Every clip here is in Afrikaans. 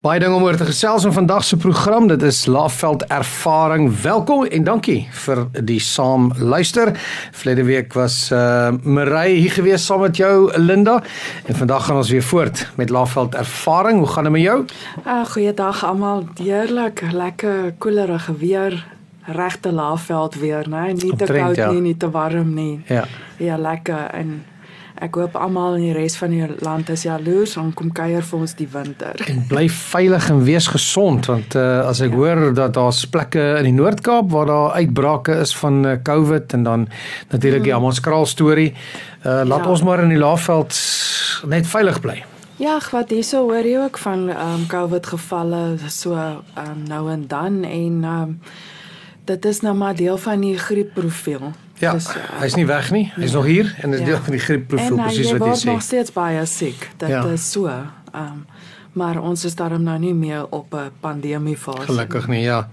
Baie dinge om oor te gesels in vandag se program. Dit is Laafveld Ervaring. Welkom en dankie vir die saam luister. Vlede week was uh Marie hier gewees saam met jou Linda en vandag gaan ons weer voort met Laafveld Ervaring. Hoe gaan dit met jou? Ah, goeiedag almal. Heerlik, lekker koelerige weer. Regte Laafveld weer, né? Nie te Omtrent, koud ja. nie, nie te warm nie. Ja. Ja, lekker en ek hoop almal in die res van die land is jaloers om kom kuier vir ons die winter. En bly veilig en wees gesond want uh as ek ja. hoor dat daar's plekke in die Noord-Kaap waar daar uitbrake is van uh, COVID en dan natuurlik die Amanskraal storie. Uh laat Ja. ons maar in die Laafveld net veilig bly. Ja, wat hierso hoor jy ook van ehm um, COVID gevalle so ehm um, nou en dan en ehm um, dit is nou maar deel van die griepprofiel. Ja, Dis, uh, hy's nie weg nie. Hy's nog hier en dit is Ja. deel van die griepprofiel en, uh, presies wat word jy nog sê. steeds baie siek. Dit Ja. is so. Ehm um, maar ons is daarom nou nie meer op 'n pandemie fase. Gelukkig nie, ja.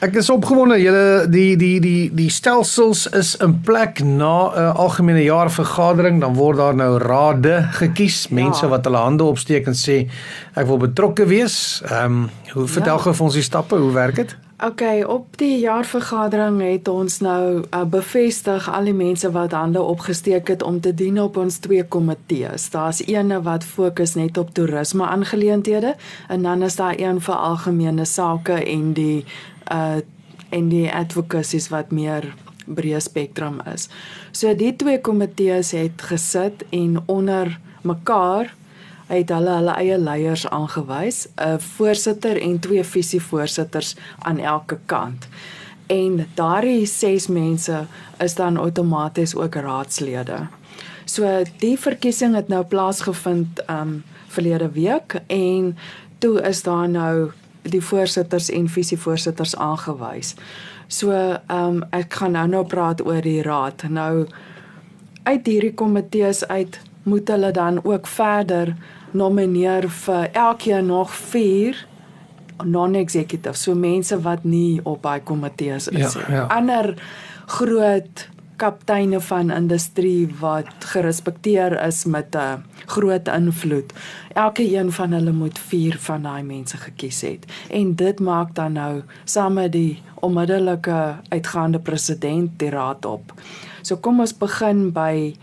Ek is opgewonde. Julle die die die die stelsels is in plek na 'n uh, algemene jaarvergadering, dan word daar nou rade gekies, mense Ja. wat hulle hande opsteek en sê ek wil betrokke wees. Ehm um, hoe vertel Ja. gou vir ons die stappe, hoe werk dit? OK, op die jaarvergadering het ons nou uh, bevestig al die mense wat hande opgesteek het om te dien op ons twee komitees. Daar's eene wat fokus net op toerisme aangeleenthede en dan is daar een vir algemene sake en die uh en die advocacies wat meer breë spektrum is. So die twee komitees het gesit en onder mekaar het hulle hulle eie leiers aangewys, 'n voorsitter en twee visievoorsitters aan elke kant. En daardie 6 mense is dan outomaties ook raadslede. So die verkiesing het nou plaasgevind um verlede week en toe is daar nou die voorsitters en visievoorsitters aangewys. So um ek gaan nou nou praat oor die raad. Nou uit hierdie komitees uit moet hulle dan ook verder nomineer vir elkeen nog 4 non-executive, so mense wat nie op daai komitees is Ja, nie. ja. Ander groot kapteine van industrie wat gerespekteer is met 'n groot invloed. Elke een van hulle moet 4 van daai mense gekies het. En dit maak dan nou saam met die onmiddellike uitgaande president die raad op. So kom ons begin by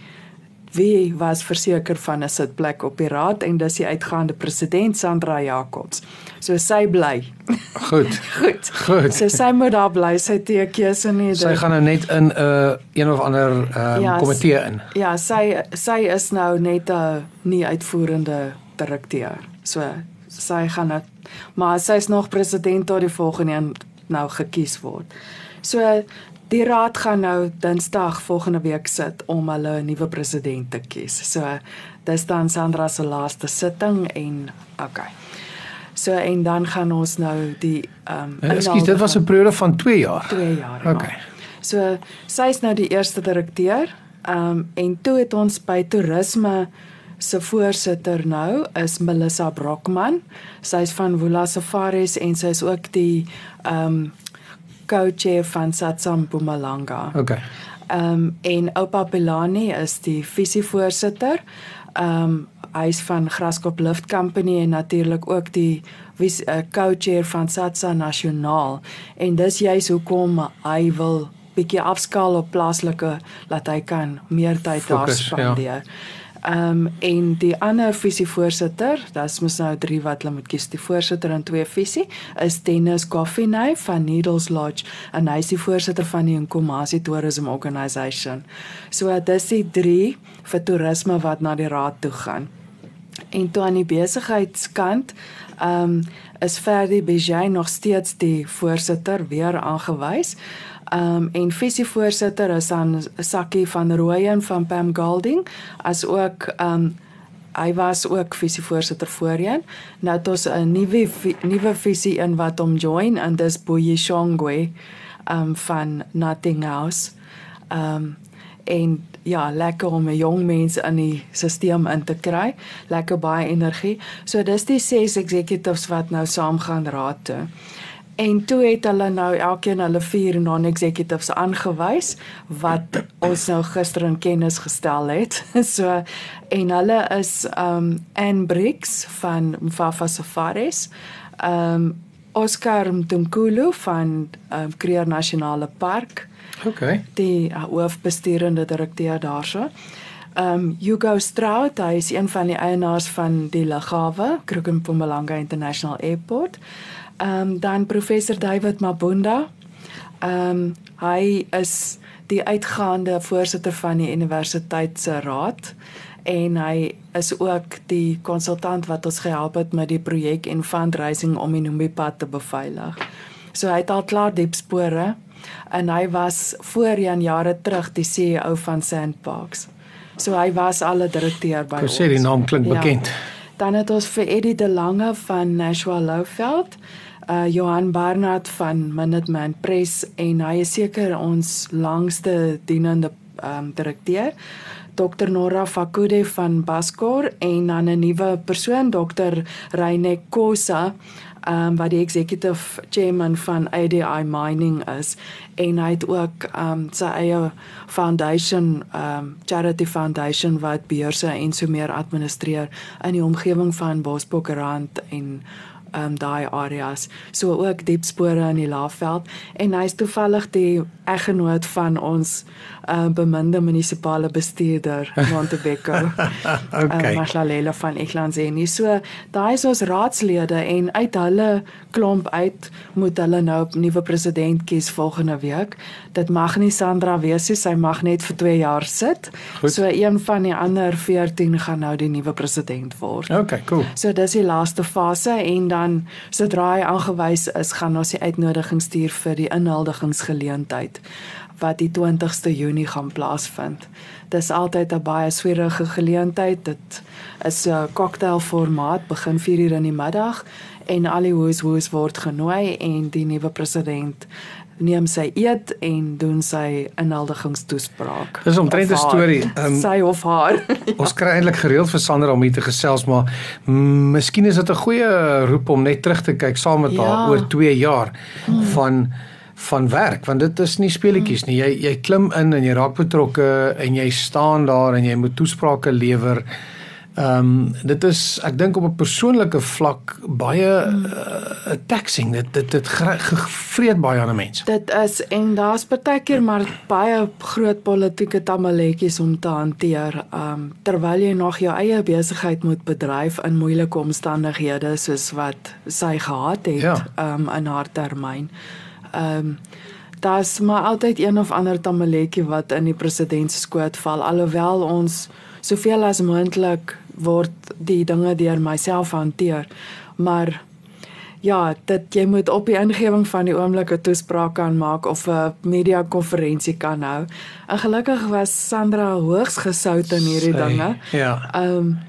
wie was verseker van 'n sitplek op die raad en dis die uitgaande president Sandra Jacobs. So sy bly. Goed. Goed. Goed. So sy moet daar bly, sy teë keuse nie. Sy gaan nou net in 'n uh, een of ander Ja, um, s- komitee in. Ja, sy sy is nou net 'n nie uitvoerende direkteur. So sy gaan nou maar sy is nog president tot die volgende een nou gekies word. So die raad gaan nou Dinsdag volgende week sit om hulle 'n nuwe president te kies. So dis dan Sandra se laaste sitting en okay. So en dan gaan ons nou die ehm um, Ekskuus, dit was 'n periode van 2 jaar. 2 jaar. Okay. ja. So sy's nou die eerste direkteur. Ehm um, en toe het ons by toerisme se voorsitter nou is Melissa Brockman. Sy's van Wula Safaris en sy's ook die ehm um, co-chair van Satsam Mpumalanga. Okay. Ehm um, en Oupa Pelani is die visievoorsitter. Ehm um, hy's van Graskop Lift Company en natuurlik ook die vis- uh, co-chair van Satsa Nasionaal. En dis juis hoekom hy wil bietjie afskaal op plaaslike laat hy kan meer tyd daar Fokus, ja. Ehm um, en die ander visievoorsitter, dis mos nou drie wat hulle moet kies, die voorsitter en twee visie, is Dennis Coffeeney van Needles Lodge en hy is die voorsitter van die Nkomasi Tourism Organisation. So dis die drie vir toerisme wat na die raad toe gaan. En toe aan die besigheidskant, ehm um, is Ferdi Bejay nog steeds die voorsitter weer aangewys. Um, en visievoorsitter is dan Sakkie van Rooyen van Pam Golding as ook um, hy was ook visievoorsitter voorheen. Nou het ons 'n nuwe nuwe visie in wat hom join en dis Boye Shongwe um, van Nothing House. Um, en ja, lekker om 'n jong mense in die stelsel in te kry. Lekker baie energie. So dis die ses executives wat nou saam gaan raad toe. En toe het hulle nou elkeen hulle vier non-executives aangewys wat ons nou gister in kennis gestel het. So en hulle is um Anne Briggs van Mfafa Safaris, um Oscar Mtunkulu van um Kruger Nasionale Park. OK. Die uh, hoofbestuurende direkteur daarso. Um Hugo Strout, hy is een van die eienaars van die lughawe, Kruger Mpumalanga International Airport. Um dan professor David Mabunda. Um hy is die uitgaande voorsitter van die universiteit se raad en hy is ook die konsultant wat ons gehelp het met die projek en fundraising om die Nombi-pad te beveilig. So hy het al klaar diep spore en hy was voor jare terug die CEO van Sandparks. So hy was al 'n direkteur by ons. Ek sê die naam klink ja. bekend. Dan het ons vir Eddie De Lange van Nashua Louveld, uh Johan Barnard van Minuteman Press en hy is seker ons langste dienende um direkteur. Dr Nora Fakude van Baskor en dan 'n nuwe persoon Dr Reinek Kosa um wat die executive chairman van ADI Mining is en hy het ook um sy eie foundation um charity foundation wat beurse en so meer administreer in die omgewing van Bosbokrand en um daai areas. So ook diep spore in die Laagveld. En hy's toevallig die eggenoot van ons uh, beminde munisipale bestuurder Montebeko. okay. Uh, Mashlalela van Eklanzeni. So daai is ons raadslede en uit hulle klomp uit moet hulle nou 'n nuwe president kies volgende week. Dit mag nie Sandra wees nie, sy mag net vir 2 jaar sit. Goed. So een van die ander 14 gaan nou die nuwe president word. Okay, cool. So dis die laaste fase en dan sodra hy aangewys is, gaan ons die uitnodiging stuur vir die inhuldigingsgeleentheid wat die 20ste Junie gaan plaasvind. Dis altyd 'n baie swierige geleentheid. Dit is 'n cocktailformaat, begin 4:00 in die middag en al die hoes hoes word genooi en die nuwe president neem sy eed en doen sy inhuldigingstoespraak. Dis omtrent 'n storie. Um, sy of haar. ja. Ons kry eintlik gereeld vir Sandra om hier te gesels, maar miskien is dit 'n goeie roep om net terug te kyk saam met ja. haar oor 2 jaar hmm. van van werk want dit is nie speletjies nie. Jy jy klim in en jy raak betrokke en jy staan daar en jy moet toesprake lewer. Ehm um, dit is ek dink op 'n persoonlike vlak baie uh, taxing. Dit dit dit gevreet baie aan 'n mens. Dit is en daar's baie keer maar baie groot politieke tamaletjies om te hanteer. Ehm um, terwyl jy nog jou eie besigheid moet bedryf in moeilike omstandighede soos wat sy gehad het ja. ehm ja. um, in haar termyn ehm um, daar's maar altyd een of ander tamaletjie wat in die president se skoot val alhoewel ons soveel as moontlik word die dinge deur myself hanteer. Maar ja dit jy moet op die ingewing van die oomblike toespraak kan maak of 'n media konferensie kan hou. En gelukkig was Sandra hoogs gesout in hierdie dinge. ja. Ehm um,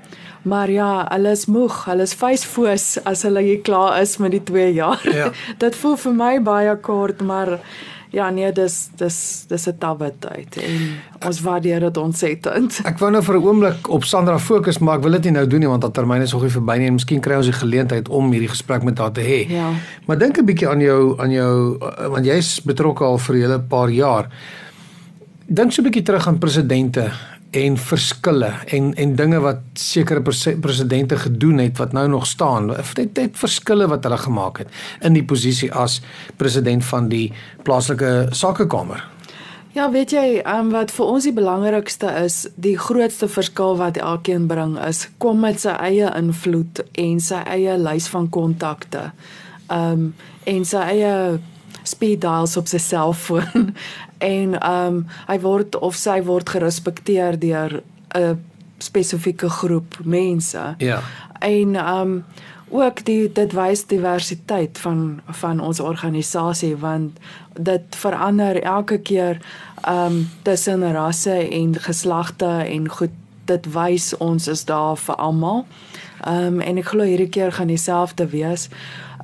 Maar ja, hulle is moeg, hulle is vuisfoos as hulle hier klaar is met die 2 jaar. Ja. Dit voel vir my baie kort, maar ja, nee, dis dis dis 'n tawwe tyd en ons waardeer dit ontsettend. Ek wou nou vir 'n oomblik op Sandra fokus, maar ek wil dit nie nou doen nie want haar termyn is nog nie verby nie en miskien kry ons die geleentheid om hierdie gesprek met haar te hê. Ja. Maar dink 'n bietjie aan jou aan jou want jy's betrokke al vir 'n hele paar jaar. Dink so 'n bietjie terug aan presidente en verskille en en dinge wat sekere presidente gedoen het wat nou nog staan. Dit het verskille wat hulle gemaak het in die posisie as president van die plaaslike sakekamer. Ja, weet jy, um, wat vir ons die belangrikste is, die grootste verskil wat elkeen bring is kom met sy eie invloed en sy eie lys van kontakte. Um en sy eie speed dials op sy selfoon en ehm um, hy word of sy word gerespekteer deur 'n spesifieke groep mense. Ja. En ehm um, ook die dit wys diversiteit van van ons organisasie want dit verander elke keer ehm um, tussen rasse en geslagte en goed dit wys ons is daar vir almal. Ehm um, en ek glo hierdie keer gaan dieselfde wees.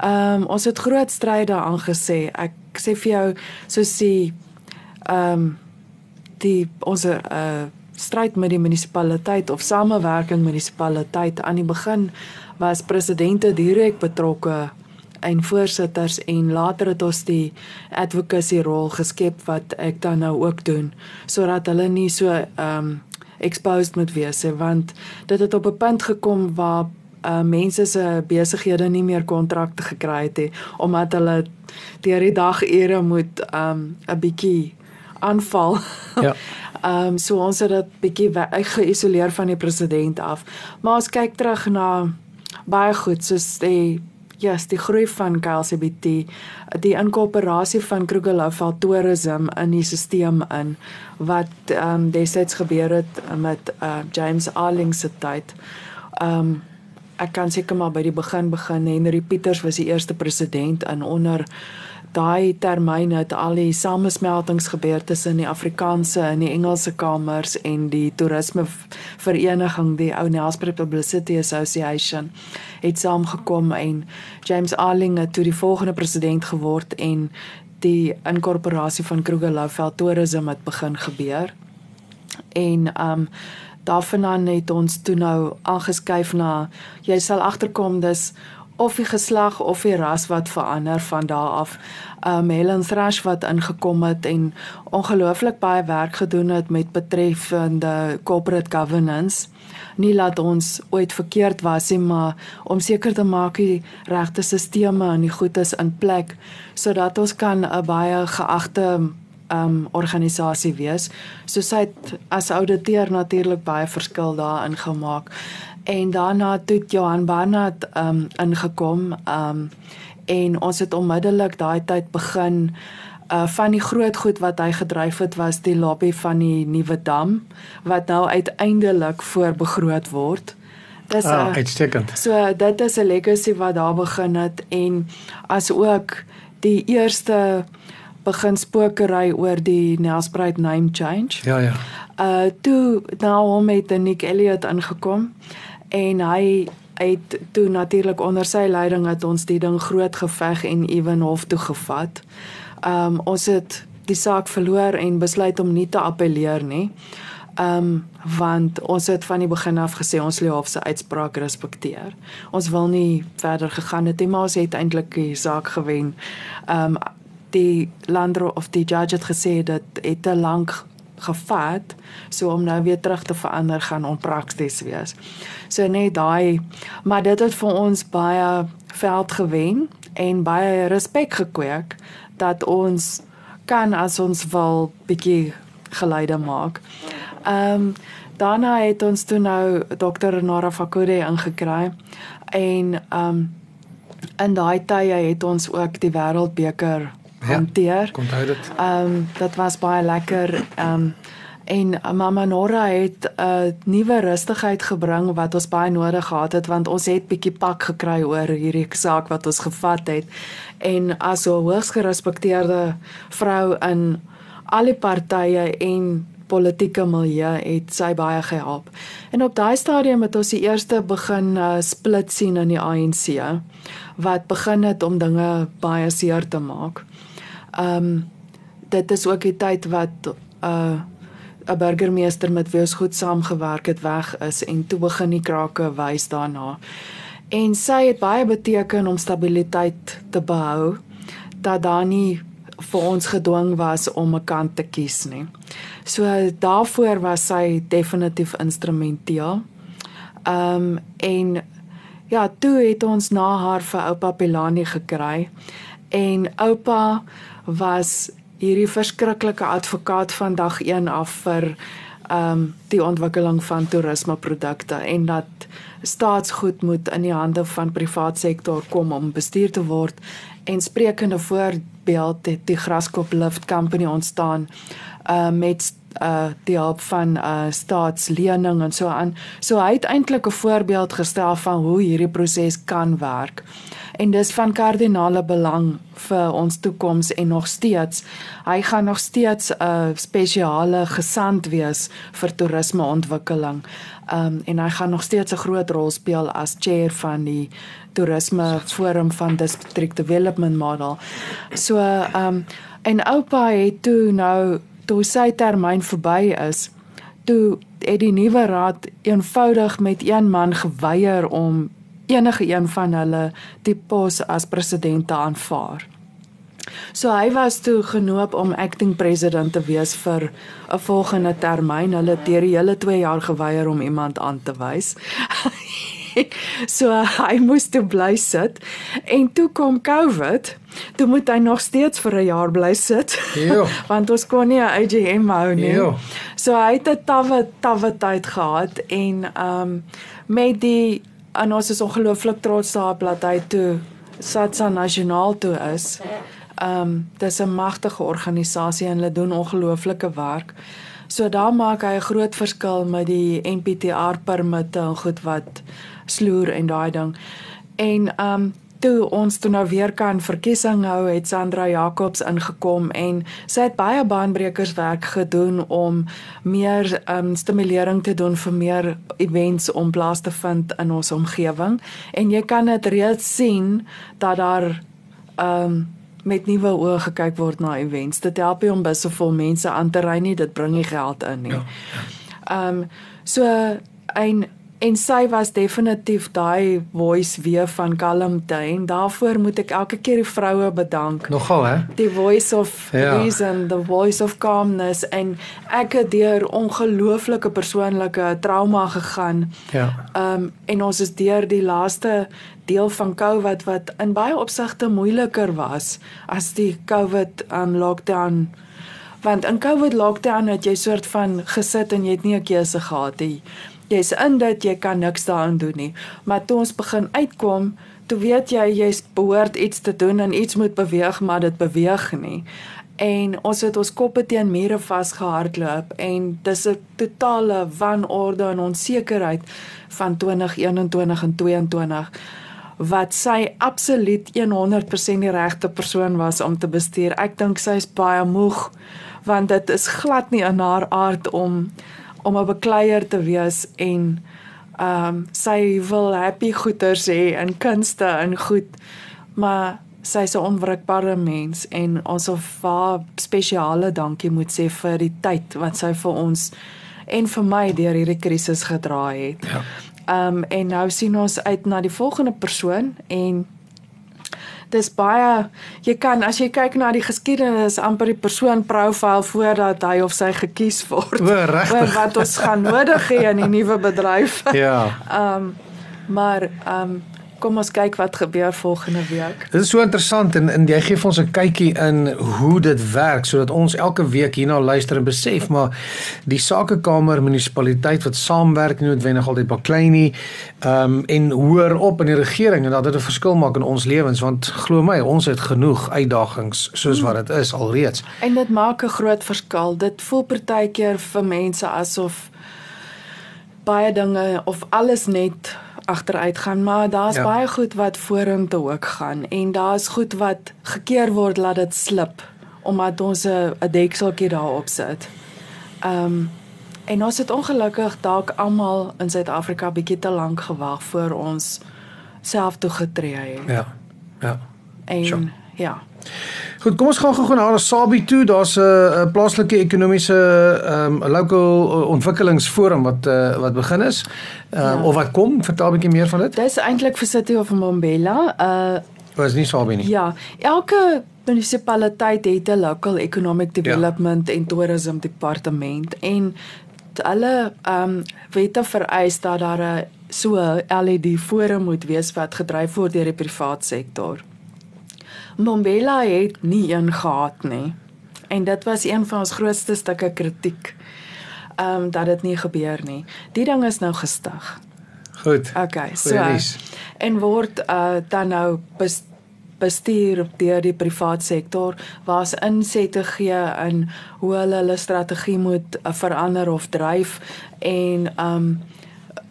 Ehm um, ons het groot stryde aangesê. Ek sê vir jou soos die ehm um, die ons 'n uh, eh, stryd met die munisipaliteit of samewerking munisipaliteit aan die begin was presidente direk betrokke en voorsitters en later het ons die advocacy rol geskep wat ek dan nou ook doen sodat hulle nie so ehm um, exposed moet wees want dit het op 'n punt gekom waar uh mense se besighede nie meer kontrakte gekry het nie omdat hulle deur die dag ure moet um 'n bietjie aanval. Ja. Ehm um, so ons het dit bietjie geïsoleer van die president af. Maar as kyk terug na baie goed soos die ja, yes, die groei van KLCBT, die inkorporasie van Krugerlouveld Tourism in die stelsel in wat ehm um, destyds gebeur het met uh, James Arling se tyd. Ehm um, ek kan seker maar by die begin begin Henry Pieters was die eerste president in onder daai termyn het al die samesmeltings gebeur tussen die Afrikaanse en die Engelse kamers en die toerisme vereniging die ou Nelspruit Publicity Association het saamgekom en James Arling het toe die volgende president geword en die inkorporasie van Krugerlouveld Tourism het begin gebeur. En um daarvandaan het ons toe nou aangeskuif na jy sal agterkom dis of die geslag of die ras wat verander van daar af. Um Helen Thrash wat ingekom het en ongelooflik baie werk gedoen het met betreffende corporate governance. Nie laat ons ooit verkeerd was nie, maar om seker te maak die regte sisteme en die goedes in plek sodat ons kan 'n baie geagte um organisasie wees. So sy het as ouditeur natuurlik baie verskil daarin gemaak en daarna het Johan Barnard um ingekom um en ons het onmiddellik daai tyd begin uh van die groot goed wat hy gedryf het was die lobby van die nuwe dam wat nou uiteindelik voorbegroot word. Dis ah, uitstekend. So dit is 'n legacy wat daar begin het en as ook die eerste begin spokery oor die Nelspruit name change. Ja ja. Uh toe nou hom het Nick Elliot ingekom en hy het toe natuurlik onder sy leiding het ons die ding groot geveg en ewenhof toe gevat. Um ons het die saak verloor en besluit om nie te appeleer nie. Um want ons het van die begin af gesê ons lê hof se uitspraak respekteer. Ons wil nie verder gegaan het nie, maar ons het eintlik die saak gewen. Um die landro of die judge het gesê dat dit te lank gevat so om nou weer terug te verander gaan onprakties wees. So net daai maar dit het vir ons baie veld gewen en baie respek gekweek dat ons kan as ons wil bietjie geleide maak. Ehm um, daarna het ons toe nou Dr. Nora Fakure ingekry en ehm um, in daai tye het ons ook die wêreldbeker hanteer. Ja, onthou dit. Ehm um, dit was baie lekker. Ehm um, en Mama Nora het 'n uh, nuwe rustigheid gebring wat ons baie nodig gehad het want ons het bietjie pak gekry oor hierdie saak wat ons gevat het. En as 'n hoogs gerespekteerde vrou in al die partye en politieke milieu het sy baie gehelp. En op daai stadium het ons die eerste begin uh, split sien in die ANC wat begin het om dinge baie seer te maak. Ehm um, dit is ook die tyd wat uh, 'n burgemeester met wie ons goed saamgewerk het weg is en toe begin die krake wys daarna. En sy het baie beteken om stabiliteit te behou dat daar nie vir ons gedwing was om 'n kant te kies nie. So daarvoor was sy definitief instrumenteel. Ehm um, en ja, toe het ons na haar vir oupa Pelani gekry en oupa was hierdie verskriklike advokaat van dag 1 af vir ehm um, die ontwikkeling van toerismeprodukte en dat staatsgoed moet in die hande van privaat sektor kom om bestuur te word. En sprekende voorbeeld het die Graskop Lift Company ontstaan uh met uh die hulp van uh staatslening en so aan. So hy het eintlik 'n voorbeeld gestel van hoe hierdie proses kan werk en dis van kardinale belang vir ons toekoms en nog steeds hy gaan nog steeds 'n uh, spesiale gesant wees vir toerismeontwikkeling. Um en hy gaan nog steeds 'n groot rol speel as chair van die toerisme forum van district development model. So um en oupa het toe nou toe sy termyn verby is, toe het die nuwe raad eenvoudig met een man geweier om enige een van hulle die pos as president te aanvaar. So hy was toe genoop om acting president te wees vir 'n volgende termyn. Hulle het deur die hele 2 jaar geweier om iemand aan te wys. so hy moes toe bly sit en toe kom COVID. Toe moet hy nog steeds vir 'n jaar bly sit. Jo. Want ons kon nie 'n AGM hou nie. Jo. So hy het 'n tawwe tawwe tyd gehad en ehm um, met die en ons is ongelooflik trots daarop dat hy toe Satsa Nasionaal toe is. Ehm um, dis 'n magtige organisasie en hulle doen ongelooflike werk. So daar maak hy 'n groot verskil met die NPTR permitte en goed wat sloer en daai ding. En ehm um, toe ons toe nou weer kan verkiesing hou, het Sandra Jacobs ingekom en sy het baie baanbrekers werk gedoen om meer ehm um, stimulering te doen vir meer events om plaas te vind in ons omgewing. En jy kan dit reeds sien dat daar ehm um, met nuwe oë gekyk word na events. Dit help nie om busse vol mense aan te ry nie, dit bring nie geld in nie. Ja, Ehm um, so en en sy was definitief daai voice weer van kalmte en daarvoor moet ek elke keer die vroue bedank. Nogal hè? Die voice of Ja. reason, the voice of calmness en ek het deur ongelooflike persoonlike trauma gegaan. Ja. Ehm um, en ons is deur die laaste deel van COVID wat in baie opsigte moeiliker was as die COVID um lockdown. Want in COVID lockdown het jy soort van gesit en jy het nie 'n keuse gehad nie. Jy's in dit, jy kan niks daaraan doen nie. Maar toe ons begin uitkom, toe weet jy jy's behoort iets te doen en iets moet beweeg, maar dit beweeg nie. En ons het ons koppe teen mure vasgehardloop en dis 'n totale wanorde en onsekerheid van 2021 en 22 wat sy absoluut 100% die regte persoon was om te bestuur. Ek dink sy is baie moeg want dit is glad nie in haar aard om om 'n bekleier te wees en ehm um, sy wil happy goeters hê en kunste en goed. Maar sy's 'n onwrikbare mens en ons wil haar spesiale dankie moet sê vir die tyd wat sy vir ons en vir my deur hierdie krisis gedra het. Ja. Ehm um, en nou sien ons uit na die volgende persoon en dis baie jy kan as jy kyk na die geskiedenis amper die persoon profiel voordat hy of sy gekies word. O, regtig? Wat ons gaan nodig hê in die nuwe bedryf. Ja. Ehm um, maar ehm um, kom ons kyk wat gebeur volgende week. Dit is so interessant en en jy gee vir ons 'n kykie in hoe dit werk sodat ons elke week hierna luister en besef maar die sakekamer munisipaliteit wat saamwerk nie noodwendig altyd baklei nie. Ehm um, en hoor op in die regering en dat dit 'n verskil maak in ons lewens want glo my ons het genoeg uitdagings soos wat dit is alreeds. En dit maak 'n groot verskil. Dit voel partykeer vir mense asof baie dinge of alles net agteruit gaan, maar daar's Ja. baie goed wat vorentoe ook gaan en daar's goed wat gekeer word laat dit slip omdat ons 'n 'n dekseltjie daarop sit. Ehm um, en ons het ongelukkig dalk almal in Suid-Afrika bietjie te lank gewag voor ons self toe getree het. Ja. Ja. En sure. ja. Goed, kom ons gaan gou na Arasabi toe. Daar's 'n uh, plaaslike ekonomiese ehm um, local ontwikkelingsforum wat uh, wat begin is. Um, Ja. of wat kom? Vertel 'n bietjie meer van dit. Dis eintlik vir City of Mbombela. Uh Was nie Sabi nie. Ja, elke munisipaliteit het 'n local economic development ja. en tourism departement en hulle ehm um, wette vereis dat daar 'n so 'n LED forum moet wees wat gedryf word deur die privaat sektor. Mbombela het nie een gehad nie. En dit was een van ons grootste stukke kritiek. Ehm um, dat dit nie gebeur nie. Die ding is nou gestig. Goed. Okay, so nuus. en word uh dan nou bes, bestuur deur die privaat sektor waar's insette gee in hoe hulle hulle strategie moet uh, verander of dryf en um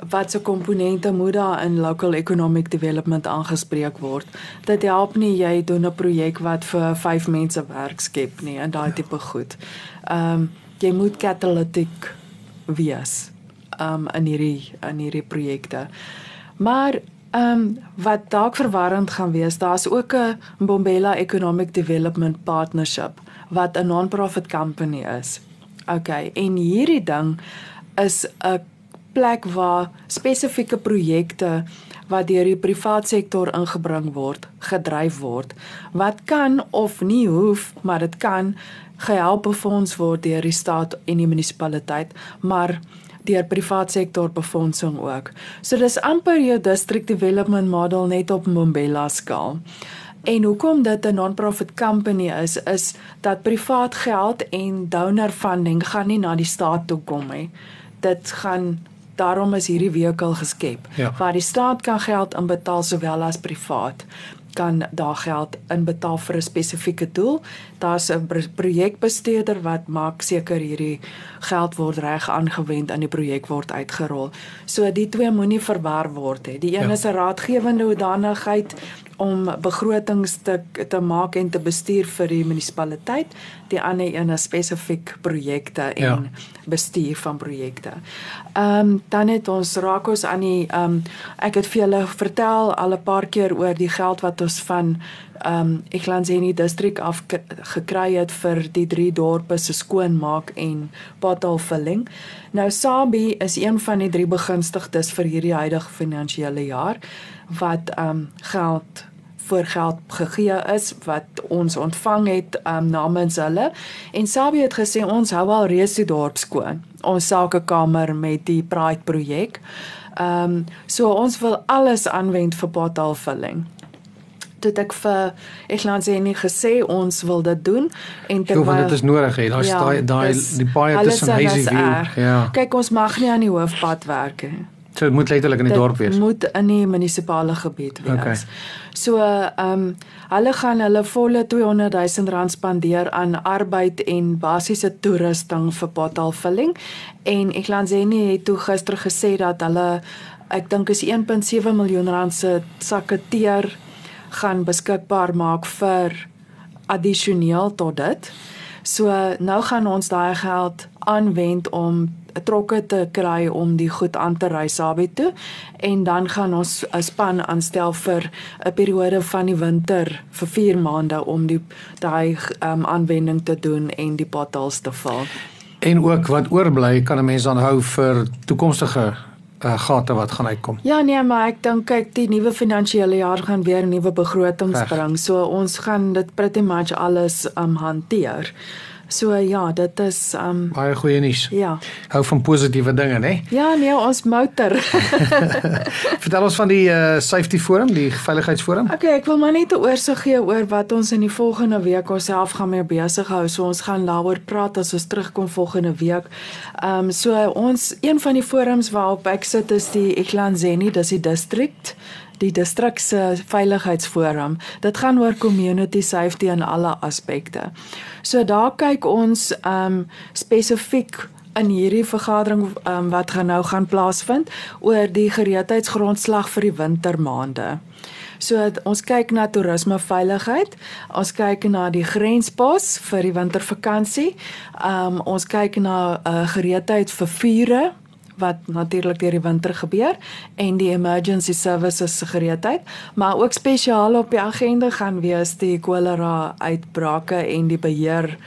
wat se komponente moet daar in local economic development aangespreek word. Dit help nie jy doen 'n projek wat vir 5 mense werk skep nie en daai tipe goed. Um jy moet catalytic wees um in hierdie in hierdie projekte. Maar ehm um, wat dalk verwarrend gaan wees, daar's ook 'n Mbombela Economic Development Partnership wat 'n non-profit company is. Okay, en hierdie ding is 'n plek waar spesifieke projekte wat deur die privaat sektor ingebring word, gedryf word. Wat kan of nie hoef, maar dit kan gehelp befonds word deur die staat en die munisipaliteit, maar deur privaat sektor befondsing ook. So dis amper jou district development model net op Mbombela skaal. En hoekom dit 'n non-profit company is, is dat privaat geld en donor funding gaan nie na die staat toe kom nie. Dit gaan daarom is hierdie wekel geskep Ja. waar die staat kan geld inbetaal sowel as privaat kan daar geld inbetaal vir 'n spesifieke doel. Daar's 'n pro- projekbestuurder wat maak seker hierdie geld word reg aangewend en die projek word uitgerol. So die twee moenie verwar word hè. Die een Ja. is 'n raadgewende hoedanigheid om begrotings te te maak en te bestuur vir die munisipaliteit. Die ander een is spesifiek projekte en Ja. bestuur van projekte. Ehm um, dan het ons raak ons aan die ehm um, ek het vir julle vertel al 'n paar keer oor die geld wat ons van ehm um, Eklanseni distrik af gekry het vir die drie dorpe se skoonmaak en potholvulling. Nou Sabi is een van die drie begunstigdes vir hierdie huidige finansiële jaar wat um, geld voor geld gegee is wat ons ontvang het um, namens hulle en Sabie het gesê ons hou al reeds die dorp skoon ons sakekamer met die Pride projek. Ehm um, so ons wil alles aanwend vir potholvulling. Toe ek vir Eklandseni gesê ons wil dit doen en Ek hoor dit is nodig hè. Daar's Ja, daai daai die paai hulle tussen Hazyview. erg. Ja. Kyk ons mag nie aan die hoofpad werk nie. So dit moet letterlik in die Dit dorp wees. moet in die munisipale gebied wees. Okay. So, ehm um, hulle gaan hulle volle 200 000 rand spandeer aan arbeid en basiese toerusting vir potholvulling en Eklanzeni het toe gister gesê dat hulle ek dink is 1.7 miljoen rand se sakketeer gaan beskikbaar maak vir addisioneel tot dit. So nou gaan ons daai geld aanwend om trokke te kry om die goed aan te ry Sabie toe en dan gaan ons 'n span aanstel vir 'n periode van die winter vir 4 maande om die daai um, aanwending te doen en die potholes te vul. En ook wat oorbly kan 'n mens dan hou vir toekomstige uh, gate wat gaan uitkom. Ja nee, maar ek dink kyk die nuwe finansiële jaar gaan weer nuwe begrotings Reg. bring. So ons gaan dit pretty much alles um hanteer. So ja, dit is um Baie goeie nuus. ja. Hou van positiewe dinge, né? Ja nee, ons motor. Vertel ons van die uh, safety forum, die veiligheidsforum. Okay, ek wil maar net 'n oorsig gee oor wat ons in die volgende week onsself gaan mee besig hou. So ons gaan daaroor praat as ons terugkom volgende week. Um, so ons een van die forums waarop ek sit is die Eklanzeni, dis die district die distrik se veiligheidsforum. Dit gaan oor community safety in alle aspekte. So daar kyk ons um, spesifiek in hierdie vergadering um, wat gaan nou gaan plaasvind oor die gereedheidsgrondslag vir die wintermaande. So ons kyk na toerisme veiligheid, ons kyk na die grenspas vir die wintervakansie. Um ons kyk na uh, gereedheid vir vure wat natuurlik deur die winter gebeur en die emergency services se gereedheid, maar ook spesiaal op die agenda gaan wees die kolera uitbrake en die beheer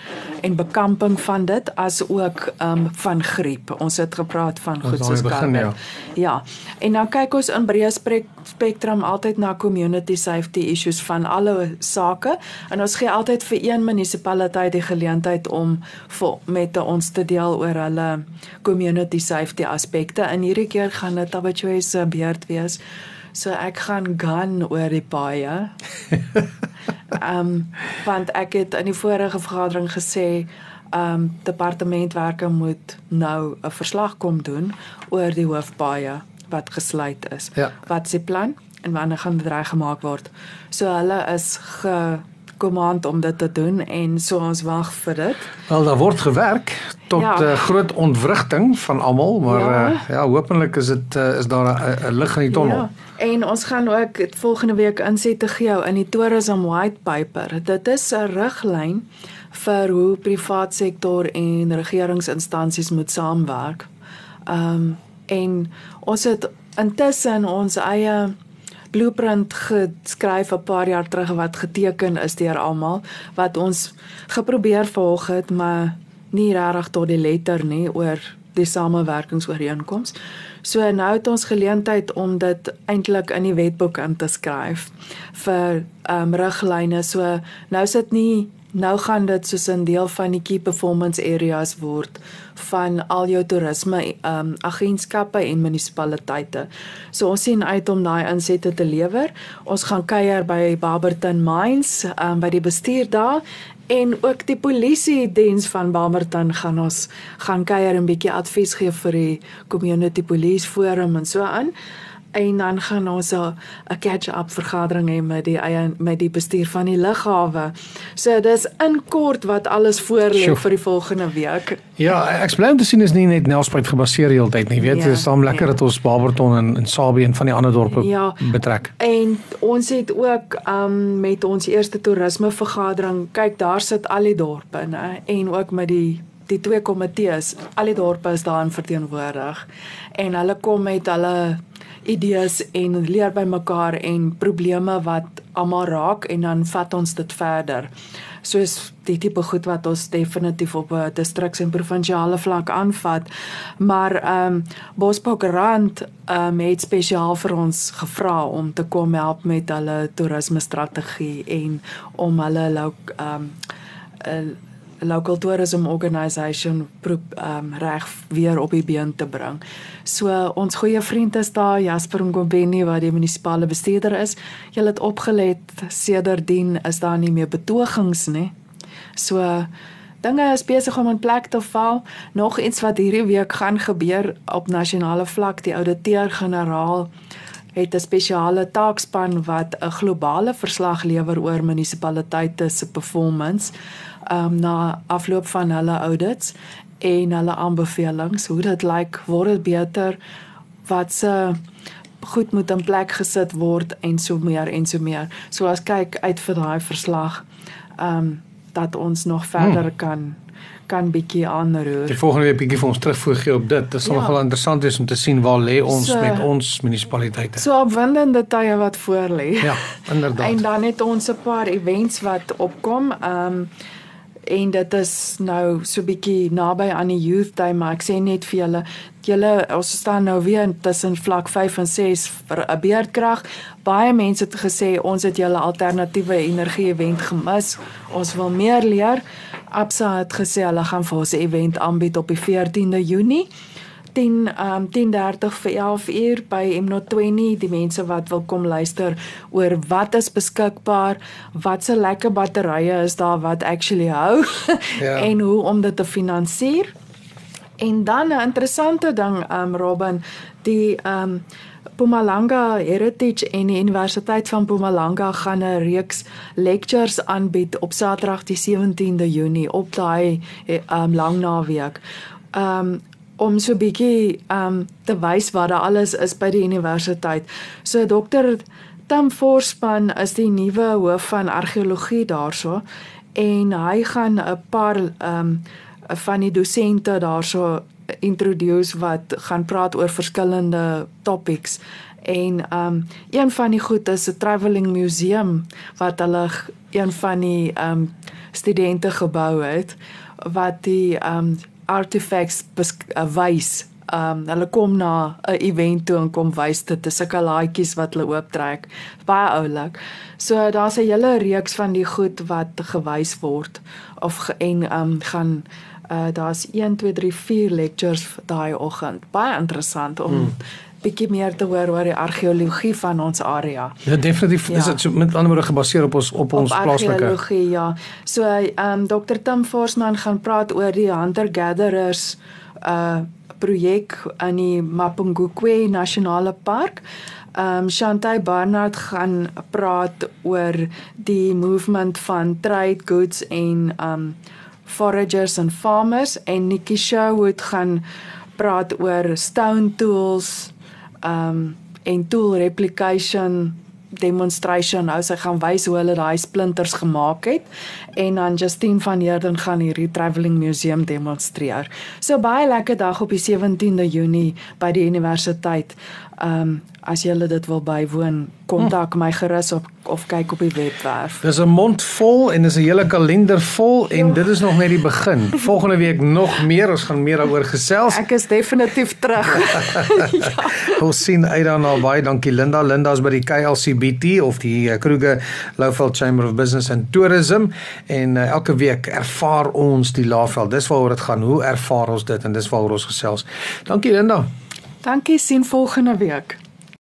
en bekamping van dit as ook um van griep. Ons het gepraat van goed soos begin, COVID. Ja. En dan kyk ons in breë spek spektrum altyd na community safety issues van alle sake en ons gee altyd vir een munisipaliteit die geleentheid om vir, met ons te deel oor hulle community safety aspekte. En hierdie keer gaan dit Tabachoe se beurt wees. So ek gaan gaan oor die paaie. Ehm um, want ek het in die vorige vergadering gesê ehm um, departementwerke moet nou 'n verslag kom doen oor die hoofpaaie wat gesluit is. Ja. Wat se plan en wanneer gaan dit reg gemaak word? So hulle is gekommand om dit te doen en so ons wag vir dit. Wel daar word gewerk tot Ja. uh, groot ontwrigting van almal, maar ja, uh, ja hopelik is dit uh, is daar 'n- lig in die tonnel. Ja, en ons gaan ook volgende week inset te gee in die Tourism White Paper. Dit is 'n riglyn vir hoe privaat sektor en regeringsinstansies moet saamwerk. Ehm um, en ons het intussen ons eie blueprint geskryf 'n paar jaar terug wat geteken is deur almal wat ons geprobeer volg het maar nie regtig tot die letter nie oor die samewerkingsooreenkoms. So nou het ons geleentheid om dit eintlik in die wetboek in te skryf vir ehm um, riglyne. So nou sit nie nou gaan dit soos 'n deel van die key performance areas word van al jou toerisme um, agentskappe en munisipaliteite. So ons sien uit om daai insette te lewer. Ons gaan kuier by Barberton Mines, um, by die bestuur daar en ook die polisie diens van Barberton gaan ons gaan kuier en 'n bietjie advies gee vir die community police forum en so aan en dan gaan ons 'n catch-up vergadering hê met die eie met die bestuur van die lughawe. So dis in kort wat alles voorlê vir die volgende week. Ja, ek bly om te sien is nie net Nelspruit gebaseer heeltyd nie. Weet, ja, dit is dan lekker ja. dat ons Barberton en en Sabie en van die ander dorpe ja, betrek. En ons het ook um met ons eerste toerisme vergadering, kyk daar sit al die dorpe, né, en ook met die die twee komitees, al die dorpe is daarin verteenwoordig en hulle kom met hulle idees en leer by mekaar en probleme wat almal raak en dan vat ons dit verder. Soos die tipe goed wat ons definitief op 'n distriks en provinsiale vlak aanvat. Maar ehm um, Bosbok Rand ehm um, het spesiaal vir ons gevra om te kom help met hulle toerisme strategie en om hulle ehm um, local tourism organisation um reg weer op die been te bring. So ons goeie vriend is daar Jasper Ngombeni wat die munisipale bestuurder is. Jy het opgelet sedertdien is daar nie meer betogings nie. So dinge is besig om in plek te val. Nog iets wat hierdie week gaan gebeur op nasionale vlak, die ouditeur-generaal het 'n spesiale taakspan wat 'n globale verslag lewer oor munisipaliteite se performance um, na afloop van hulle audits en hulle aanbevelings hoe dit lyk word dit beter wat se goed moet in plek gesit word en so meer en so meer. So as kyk uit vir daai verslag ehm um, dat ons nog verder hmm. kan kan bietjie aanroer. Die volgende week bietjie vir ons terugvoer gee op dit. Dit sal ja. nogal interessant wees om te sien waar lê ons so, met ons munisipaliteite. So opwindende tye wat voor lê. Ja, inderdaad. en dan het ons 'n paar events wat opkom. Ehm um, en dit is nou so bietjie naby aan die youth day maar ek sê net vir julle julle ons staan nou weer tussen vlak 5 en 6 vir 'n beerdkrag. Baie mense het gesê ons het julle alternatiewe energie event gemis. Ons wil meer leer. Absa het gesê hulle gaan vir ons 'n event aanbied op die 14de Junie 10 um 10:30 vir 11 uur by M020 die mense wat wil kom luister oor wat is beskikbaar, wat se lekker batterye is daar wat actually hou ja. en hoe om dit te finansier. En dan 'n interessante ding um Robin, die um Mpumalanga Heritage en die Universiteit van Mpumalanga gaan 'n reeks lectures aanbied op Saterdag die 17de Junie op daai um lang naweek. Um om so bietjie um te wys wat daar alles is by die universiteit. So dokter Tim Forspan is die nuwe hoof van argeologie daarso en hy gaan 'n paar um van die dosente daarso introduce wat gaan praat oor verskillende topics en um een van die goed is 'n travelling museum wat hulle een van die um studente gebou het wat die um artifacts uh, wys. Um hulle kom na 'n event toe en kom wys dit is sulke laaitjies wat hulle ooptrek. Baie oulik. So daar's 'n hele reeks van die goed wat gewys word of en um gaan uh daar's 1 2 3 4 lectures daai oggend. Baie interessant om hmm bietjie meer te hoor oor die argeologie van ons area. Ja, definitief ja. is dit so met ander woorde gebaseer op ons op ons op plaaslike argeologie, ja. So ehm um, Dr. Tim Forsman gaan praat oor die hunter gatherers uh projek in die Mapungubwe Nasionale Park. Ehm um, Shantai Barnard gaan praat oor die movement van trade goods en ehm um, foragers and farmers en Nikki Sherwood gaan praat oor stone tools um en tool replication demonstration nou sy gaan wys hoe hulle daai splinters gemaak het en dan Justine van Heerden gaan hierdie travelling museum demonstreer. So baie lekker dag op die 17de Junie by die universiteit. Um as julle dit wil bywoon, kontak my gerus op of kyk op die webwerf. Dis 'n mond vol en dis 'n hele kalender vol en jo. dit is nog net die begin. Volgende week nog meer, ons gaan meer daaroor gesels. Ek is definitief terug. ja. Ons sien uit daarna baie dankie Linda. Linda's by die KLCBT of die eh, Kruger Lowveld Chamber of Business and Tourism en uh, elke week ervaar ons die Laagveld. Dis waaroor dit gaan. Hoe ervaar ons dit en dis waaroor ons gesels. Dankie Linda. Dankie sien volgende week.